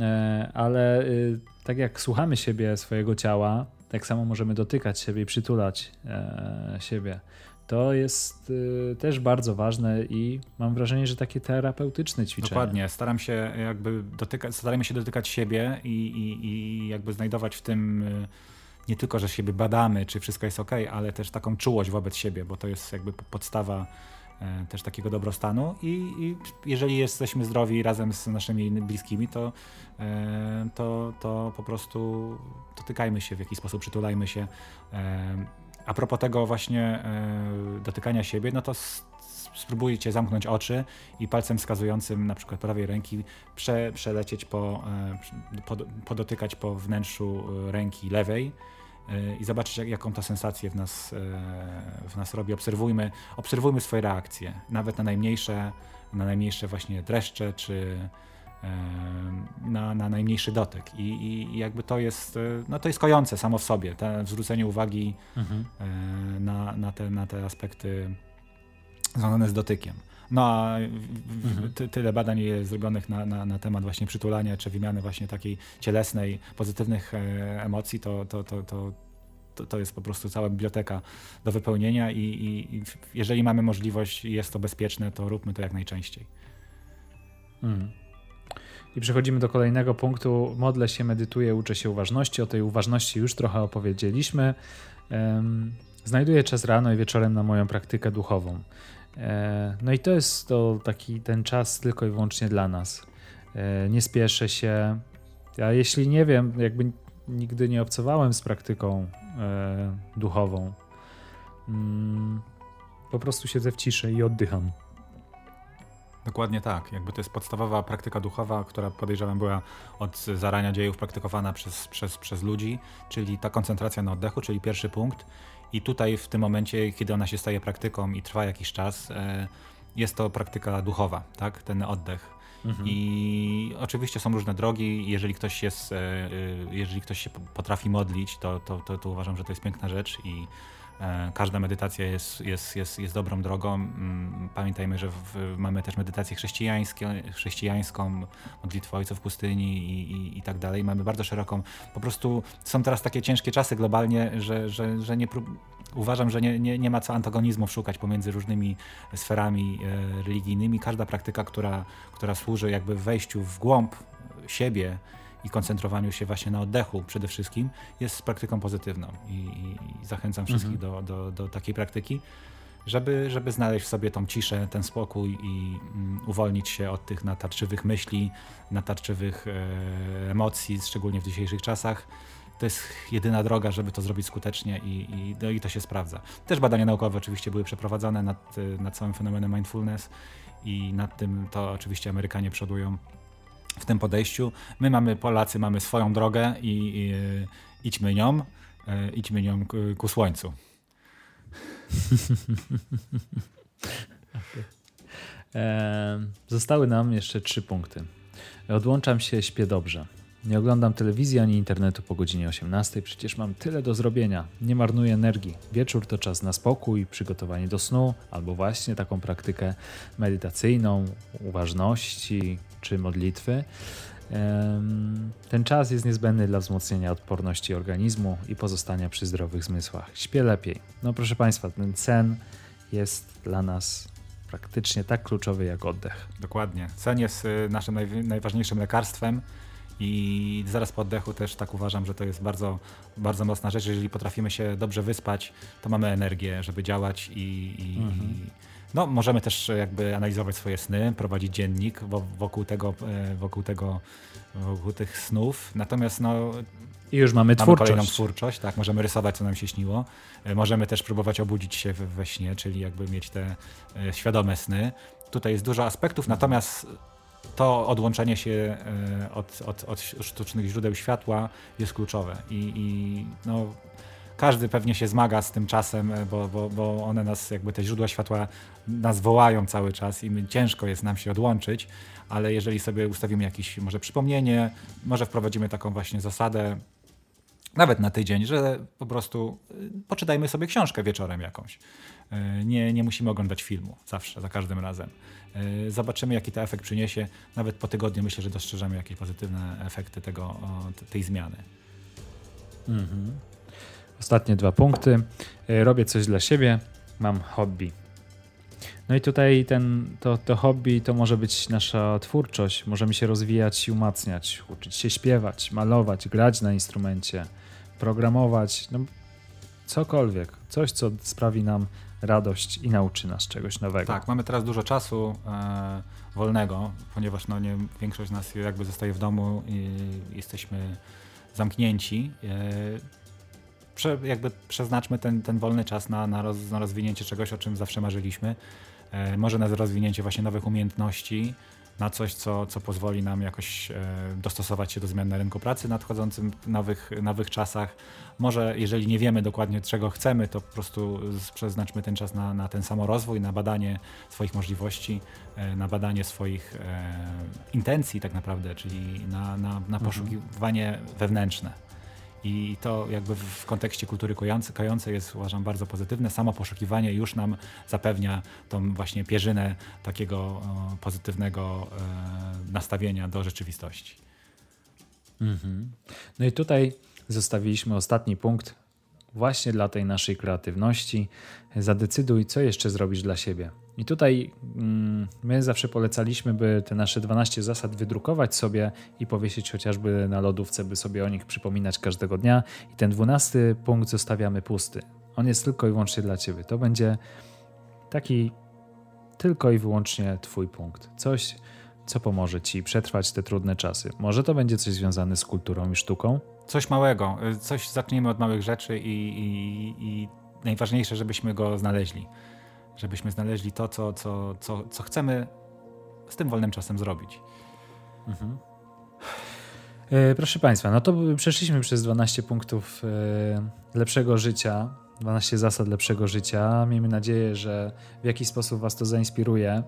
[SPEAKER 2] e, ale y, tak jak słuchamy siebie, swojego ciała, tak samo możemy dotykać siebie i przytulać e, siebie. To jest też bardzo ważne i mam wrażenie, że takie terapeutyczne ćwiczenie.
[SPEAKER 1] Dokładnie. Staram się jakby dotykać, staramy się dotykać siebie i, i, i jakby znajdować w tym nie tylko, że siebie badamy, czy wszystko jest ok, ale też taką czułość wobec siebie, bo to jest jakby podstawa e, też takiego dobrostanu i, i, jeżeli jesteśmy zdrowi razem z naszymi bliskimi, to, e, to, to po prostu dotykajmy się w jakiś sposób, przytulajmy się. E, a propos tego właśnie dotykania siebie, no to spróbujcie zamknąć oczy i palcem wskazującym na przykład prawej ręki prze, przelecieć po, po, podotykać po wnętrzu ręki lewej i zobaczyć, jak, jaką to sensację w nas, e, w nas robi. Obserwujmy, obserwujmy swoje reakcje, nawet na najmniejsze, na najmniejsze właśnie dreszcze, czy e, na, na najmniejszy dotyk. I, I, jakby to jest, no to jest kojące samo w sobie, te zwrócenie uwagi mhm. na, na, te, na te aspekty związane z dotykiem. No a mhm. ty, tyle badań jest zrobionych na, na, na, temat właśnie przytulania, czy wymiany właśnie takiej cielesnej, pozytywnych e, emocji, to, to, to, to to, to, jest po prostu cała biblioteka do wypełnienia i, i, i, jeżeli mamy możliwość i jest to bezpieczne, to róbmy to jak najczęściej.
[SPEAKER 2] Mhm. I przechodzimy do kolejnego punktu. Modlę się, medytuję, uczę się uważności. O tej uważności już trochę opowiedzieliśmy. Um, znajduję czas rano i wieczorem na moją praktykę duchową. E, no i to jest to taki ten czas tylko i wyłącznie dla nas. E, nie spieszę się. Ja jeśli nie wiem, jakby nigdy nie obcowałem z praktyką e, duchową, mm, po prostu siedzę w ciszy i oddycham.
[SPEAKER 1] Dokładnie tak. Jakby to jest podstawowa praktyka duchowa, która podejrzewam była od zarania dziejów praktykowana przez, przez, przez ludzi, czyli ta koncentracja na oddechu, czyli pierwszy punkt. I tutaj w tym momencie, kiedy ona się staje praktyką i trwa jakiś czas, e, jest to praktyka duchowa, tak? Ten oddech. Mhm. I oczywiście są różne drogi. Jeżeli ktoś jest, e, e, jeżeli ktoś się potrafi modlić, to, to, to, to uważam, że to jest piękna rzecz i każda medytacja jest, jest, jest, jest dobrą drogą. Mm, pamiętajmy, że w, mamy też medytację chrześcijańską, modlitwę Ojców Pustyni i, i, i, tak dalej. Mamy bardzo szeroką, po prostu są teraz takie ciężkie czasy globalnie, że, że, że nie prób, uważam, że nie, nie, nie ma co antagonizmów szukać pomiędzy różnymi sferami e, religijnymi. Każda praktyka, która, która służy jakby wejściu w głąb siebie, i koncentrowaniu się właśnie na oddechu przede wszystkim jest praktyką pozytywną i, i zachęcam wszystkich mhm. do, do, do takiej praktyki, żeby, żeby znaleźć w sobie tą ciszę, ten spokój i mm, uwolnić się od tych natarczywych myśli, natarczywych e, emocji, szczególnie w dzisiejszych czasach. To jest jedyna droga, żeby to zrobić skutecznie i, i, no i to się sprawdza. Też badania naukowe oczywiście były przeprowadzane nad, nad całym fenomenem mindfulness i nad tym to oczywiście Amerykanie przodują w tym podejściu. My mamy, Polacy, mamy swoją drogę i, i idźmy nią, e, idźmy nią ku słońcu.
[SPEAKER 2] okay. e, zostały nam jeszcze trzy punkty. Odłączam się, śpię dobrze. Nie oglądam telewizji ani internetu po godzinie 18, przecież mam tyle do zrobienia. Nie marnuję energii. Wieczór to czas na spokój, przygotowanie do snu, albo właśnie taką praktykę medytacyjną, uważności czy modlitwy. Ten czas jest niezbędny dla wzmocnienia odporności organizmu i pozostania przy zdrowych zmysłach. Śpię lepiej. No proszę Państwa, ten sen jest dla nas praktycznie tak kluczowy jak oddech.
[SPEAKER 1] Dokładnie. Sen jest y, naszym najważniejszym lekarstwem i zaraz po oddechu też tak uważam, że to jest bardzo, bardzo mocna rzecz. Jeżeli potrafimy się dobrze wyspać, to mamy energię, żeby działać i, i, mhm. i no, możemy też jakby analizować swoje sny, prowadzić dziennik wokół tego, e, wokół tego, wokół tych snów. Natomiast no,
[SPEAKER 2] i już mamy, mamy twórczość.
[SPEAKER 1] kolejną twórczość, tak, możemy rysować, co nam się śniło. E, możemy też próbować obudzić się we śnie, czyli jakby mieć te e, świadome sny. Tutaj jest dużo aspektów, natomiast to odłączenie się od, od, od sztucznych źródeł światła jest kluczowe. I, i no, każdy pewnie się zmaga z tym czasem, e, bo, bo, bo one nas, jakby te źródła światła nas wołają cały czas i my, ciężko jest nam się odłączyć, ale jeżeli sobie ustawimy jakieś może przypomnienie, może wprowadzimy taką właśnie zasadę, nawet na tydzień, że po prostu e, poczytajmy sobie książkę wieczorem jakąś. E, nie, nie musimy oglądać filmu zawsze, za każdym razem. Zobaczymy, jaki to efekt przyniesie. Nawet po tygodniu myślę, że dostrzeżemy jakieś pozytywne efekty tego, tej zmiany.
[SPEAKER 2] Mhm. Ostatnie dwa punkty. Robię coś dla siebie, mam hobby. No i tutaj ten, to, to hobby to może być nasza twórczość. Możemy się rozwijać i umacniać, uczyć się śpiewać, malować, grać na instrumencie, programować, no cokolwiek. Coś, co sprawi nam radość i nauczy nas czegoś nowego.
[SPEAKER 1] Tak, mamy teraz dużo czasu e, wolnego, ponieważ no, nie, większość z nas jakby zostaje w domu i jesteśmy zamknięci. E, prze, jakby przeznaczmy ten, ten wolny czas na, na, roz, na rozwinięcie czegoś, o czym zawsze marzyliśmy. E, może na rozwinięcie właśnie nowych umiejętności, na coś, co, co pozwoli nam jakoś e, dostosować się do zmian na rynku pracy w nadchodzącym nowych, nowych czasach. Może jeżeli nie wiemy dokładnie czego chcemy, to po prostu przeznaczmy ten czas na, na ten samorozwój, na badanie swoich możliwości, e, na badanie swoich e, intencji tak naprawdę, czyli na, na, na mhm. poszukiwanie wewnętrzne. I to jakby w kontekście kultury kojącej jest uważam bardzo pozytywne. Samo poszukiwanie już nam zapewnia tą właśnie pierzynę takiego pozytywnego e, nastawienia do rzeczywistości.
[SPEAKER 2] Mhm. No i tutaj zostawiliśmy ostatni punkt właśnie dla tej naszej kreatywności. Zadecyduj, co jeszcze zrobisz dla siebie. I tutaj mm, my zawsze polecaliśmy, by te nasze 12 zasad wydrukować sobie i powiesić chociażby na lodówce, by sobie o nich przypominać każdego dnia. I ten 12 punkt zostawiamy pusty. On jest tylko i wyłącznie dla ciebie. To będzie taki tylko i wyłącznie twój punkt. Coś, co pomoże ci przetrwać te trudne czasy. Może to będzie coś związane z kulturą i sztuką?
[SPEAKER 1] Coś małego. Coś zaczniemy od małych rzeczy i, i, i najważniejsze, żebyśmy go znaleźli żebyśmy znaleźli to, co, co, co, co chcemy z tym wolnym czasem zrobić. Mhm.
[SPEAKER 2] E, proszę Państwa, no to przeszliśmy przez 12 punktów e, lepszego życia, 12 zasad lepszego życia. Miejmy nadzieję, że w jakiś sposób Was to zainspiruje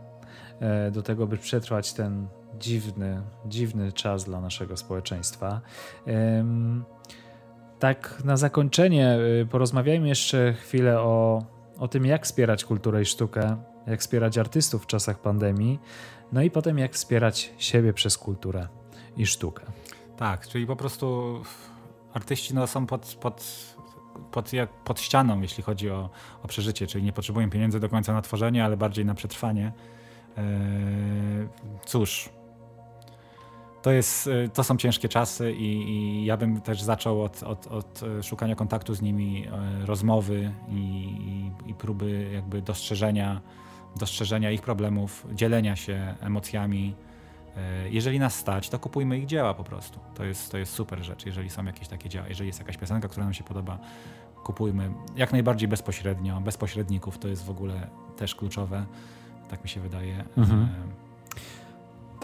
[SPEAKER 2] e, do tego, by przetrwać ten dziwny, dziwny czas dla naszego społeczeństwa. Tak, na zakończenie porozmawiajmy jeszcze chwilę o o tym, jak wspierać kulturę i sztukę, jak wspierać artystów w czasach pandemii, no i potem jak wspierać siebie przez kulturę i sztukę.
[SPEAKER 1] Tak, czyli po prostu artyści no, są pod, pod, pod, jak, pod ścianą, jeśli chodzi o, o przeżycie, czyli nie potrzebują pieniędzy do końca na tworzenie, ale bardziej na przetrwanie. Eee, cóż, to, jest, y, to są ciężkie czasy i, i ja bym też zaczął od, od, od, y, szukania kontaktu z nimi, y, rozmowy i, i, próby jakby dostrzeżenia, dostrzeżenia ich problemów, dzielenia się emocjami. Jeżeli nas stać, to kupujmy ich dzieła po prostu. To jest, to jest super rzecz, jeżeli są jakieś takie dzieła. Jeżeli jest jakaś piosenka, która nam się podoba, kupujmy jak najbardziej bezpośrednio, bez pośredników. To jest w ogóle też kluczowe, tak mi się wydaje. Mhm.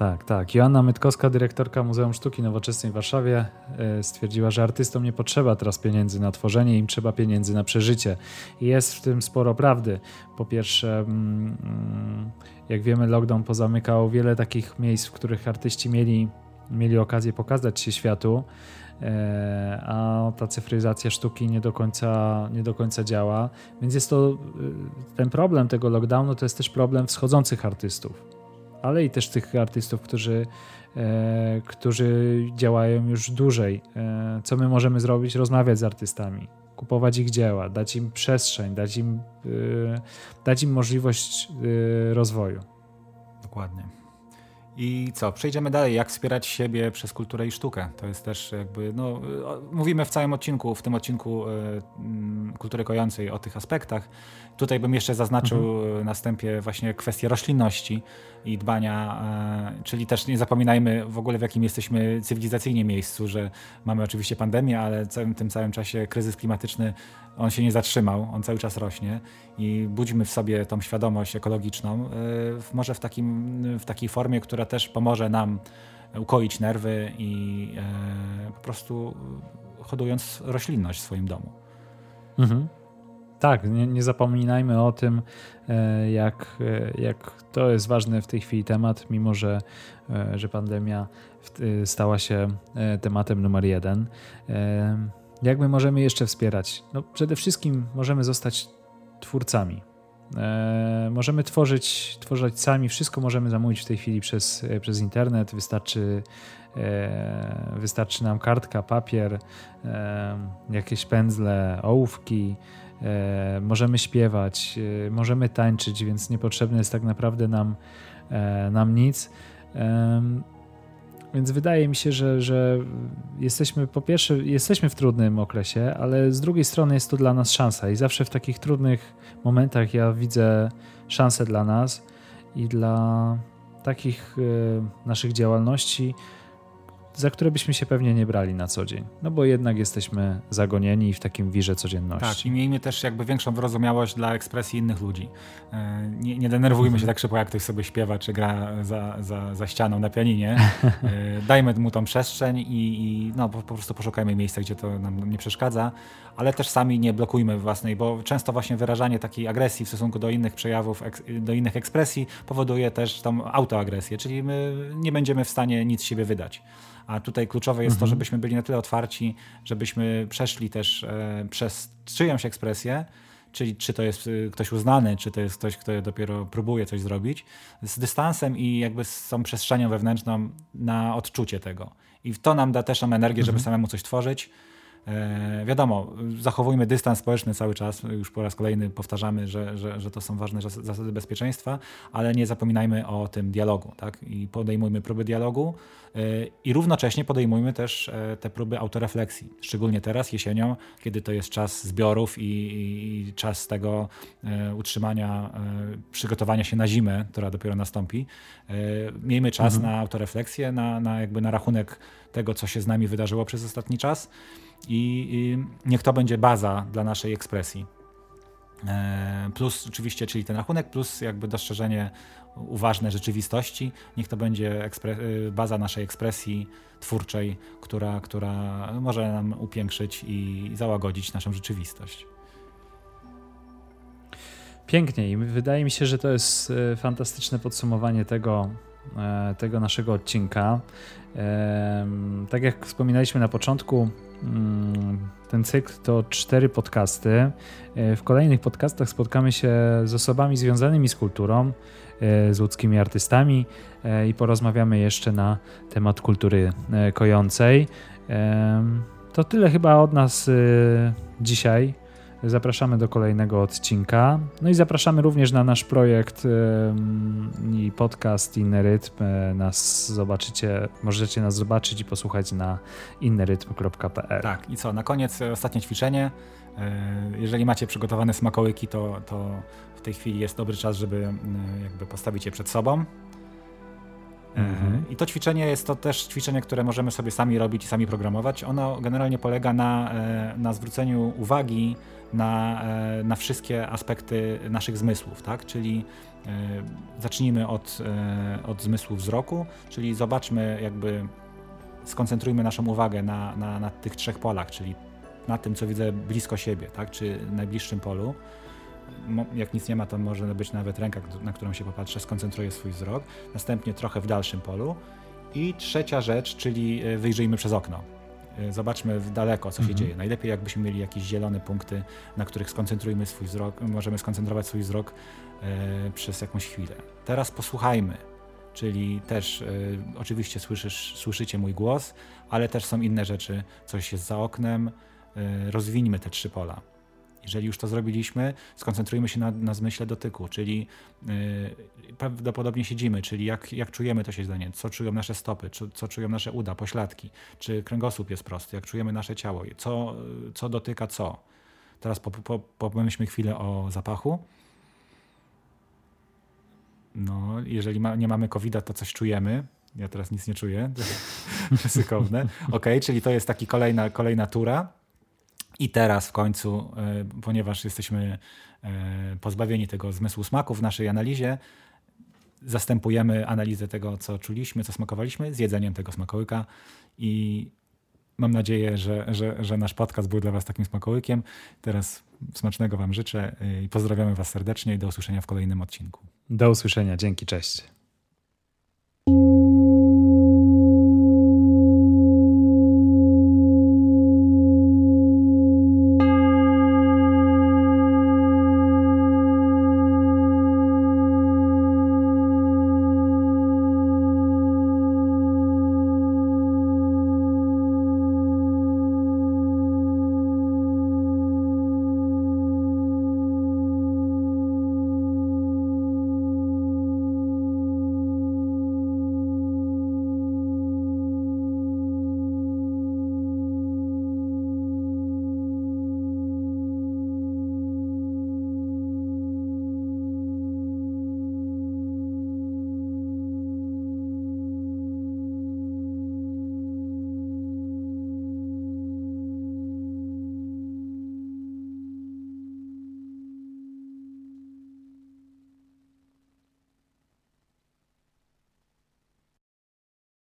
[SPEAKER 2] Tak, tak. Joanna Mytkowska, dyrektorka Muzeum Sztuki Nowoczesnej w Warszawie, e, stwierdziła, że artystom nie potrzeba teraz pieniędzy na tworzenie, im trzeba pieniędzy na przeżycie. Jest w tym sporo prawdy. Po pierwsze, mm, jak wiemy, lockdown pozamykał wiele takich miejsc, w których artyści mieli mieli okazję pokazać się światu, e, a ta cyfryzacja sztuki nie do końca, nie do końca działa. Więc jest to ten problem tego lockdownu to jest też problem wschodzących artystów, ale i też tych artystów, którzy, którzy działają już dłużej. Co my możemy zrobić? Rozmawiać z artystami, kupować ich dzieła, dać im przestrzeń, dać im, dać im możliwość rozwoju.
[SPEAKER 1] Dokładnie. I co? Przejdziemy dalej. Jak wspierać siebie przez kulturę i sztukę? To jest też jakby, no, mówimy w całym odcinku, w tym odcinku y, kultury kojącej o tych aspektach. Tutaj bym jeszcze zaznaczył mhm. na wstępie właśnie kwestię roślinności i dbania, y, czyli też nie zapominajmy w ogóle w jakim jesteśmy cywilizacyjnie miejscu, że mamy oczywiście pandemię, ale w całym tym całym czasie kryzys klimatyczny on się nie zatrzymał, on cały czas rośnie i budźmy w sobie tą świadomość ekologiczną, y, może w, takim, w takiej formie, która też pomoże nam ukoić nerwy i y, po prostu hodując roślinność w swoim domu.
[SPEAKER 2] Mhm. Tak, nie, nie, zapominajmy o tym, y, jak, jak to jest ważny w tej chwili temat, mimo że, że pandemia stała się tematem numer jeden. Jak my możemy jeszcze wspierać? No, przede wszystkim możemy zostać twórcami. E, możemy tworzyć, tworzyć sami, wszystko możemy zamówić w tej chwili przez, przez internet. Wystarczy, e, wystarczy nam kartka, papier, e, jakieś pędzle, ołówki. Możemy śpiewać, możemy tańczyć, więc niepotrzebne jest tak naprawdę nam, nam nic. Więc wydaje mi się, że, że jesteśmy po pierwsze, jesteśmy w trudnym okresie, ale z drugiej strony jest to dla nas szansa i zawsze w takich trudnych momentach ja widzę szansę dla nas i dla takich y, naszych działalności, za które byśmy się pewnie nie brali na co dzień. No bo jednak jesteśmy zagonieni w takim wirze codzienności.
[SPEAKER 1] Tak, i miejmy też jakby większą wyrozumiałość dla ekspresji innych ludzi. E, nie, nie denerwujmy mhm. się tak szybko, jak ktoś sobie śpiewa, czy gra za, za, za ścianą na pianinie. E, dajmy mu tą przestrzeń i, i no, po, po, prostu poszukajmy miejsca, gdzie to nam nie przeszkadza, ale też sami nie blokujmy własnej, bo często właśnie wyrażanie takiej agresji w stosunku do innych przejawów, do innych ekspresji powoduje też tą autoagresję, czyli my nie będziemy w stanie nic z siebie wydać. A tutaj kluczowe jest mhm. to, żebyśmy byli na tyle otwarci, żebyśmy przeszli też e, przez czyjąś ekspresję, czyli czy to jest y, ktoś uznany, czy to jest ktoś, kto dopiero próbuje coś zrobić, z dystansem i jakby z tą przestrzenią wewnętrzną na odczucie tego. I to nam da też nam energię, żeby mhm. samemu coś tworzyć, E, wiadomo, zachowujmy dystans społeczny cały czas, już po raz kolejny powtarzamy, że, że, że to są ważne zasady bezpieczeństwa, ale nie zapominajmy o tym dialogu, tak? I podejmujmy próby dialogu e, i równocześnie podejmujmy też e, te próby autorefleksji, szczególnie teraz, jesienią, kiedy to jest czas zbiorów i, i czas tego utrzymania, przygotowania się na zimę, która dopiero nastąpi. Miejmy czas mhm. na autorefleksję, na, na jakby na rachunek tego, co się z nami wydarzyło przez ostatni czas i, niech to będzie baza dla naszej ekspresji. E, plus oczywiście, czyli ten rachunek, plus jakby dostrzeżenie uważne rzeczywistości. Niech to będzie e, baza naszej ekspresji twórczej, która, która może nam upiększyć i załagodzić naszą rzeczywistość.
[SPEAKER 2] Pięknie i wydaje mi się, że to jest e, fantastyczne podsumowanie tego, tego naszego odcinka. Tak jak wspominaliśmy na początku, mm, ten cykl to cztery podcasty. E, w kolejnych podcastach spotkamy się z osobami związanymi z kulturą, e, z łódzkimi artystami e, i porozmawiamy jeszcze na temat kultury kojącej. To tyle chyba od nas dzisiaj. Zapraszamy do kolejnego odcinka. No i zapraszamy również na nasz projekt i podcast Inny Rytm. E, nas zobaczycie, możecie nas zobaczyć i posłuchać na innerytm.pl.
[SPEAKER 1] Tak, i co? Na koniec e, ostatnie ćwiczenie. E, jeżeli macie przygotowane smakołyki, to, to w tej chwili jest dobry czas, żeby jakby postawić je przed sobą. Mhm. I to ćwiczenie jest to też ćwiczenie, które możemy sobie sami robić i sami programować. Ono generalnie polega na, na zwróceniu uwagi na, e, na wszystkie aspekty naszych zmysłów, tak? Czyli e, zacznijmy od, e, od zmysłu wzroku, czyli zobaczmy jakby skoncentrujmy naszą uwagę na, na, na tych trzech polach, czyli na tym, co widzę blisko siebie, tak? czy najbliższym polu. Jak nic nie ma, to może być nawet ręka, na którą się popatrzę, skoncentruję swój wzrok. Następnie trochę w dalszym polu I trzecia rzecz, czyli e, wyjrzyjmy przez okno. E, zobaczmy w daleko, co się mhm. dzieje. Najlepiej, jakbyśmy mieli jakieś zielone punkty, na których skoncentrujmy swój wzrok, możemy skoncentrować swój wzrok e, przez jakąś chwilę. Teraz posłuchajmy, czyli też e, oczywiście słyszysz, słyszycie mój głos, ale też są inne rzeczy, coś jest za oknem. E, rozwińmy te trzy pola. Jeżeli już to zrobiliśmy, skoncentrujmy się na, na zmyśle dotyku, czyli yy, prawdopodobnie siedzimy, czyli jak, jak czujemy to siedzenie, co czują nasze stopy, czy, co czują nasze uda, pośladki, czy kręgosłup jest prosty, jak czujemy nasze ciało, co, co dotyka co. Teraz po, po, pomyślmy chwilę o zapachu. No, jeżeli ma, nie mamy covid to coś czujemy. Ja teraz nic nie czuję, ryzykowne. Ok, czyli to jest taki kolejna, kolejna tura. I teraz w końcu, e, ponieważ jesteśmy e, pozbawieni tego zmysłu smaku w naszej analizie, zastępujemy analizę tego, co czuliśmy, co smakowaliśmy, z jedzeniem tego smakołyka i mam nadzieję, że, że, że nasz podcast był dla Was takim smakołykiem. Teraz smacznego Wam życzę i pozdrawiamy Was serdecznie i do usłyszenia w kolejnym odcinku.
[SPEAKER 2] Do usłyszenia, dzięki, cześć.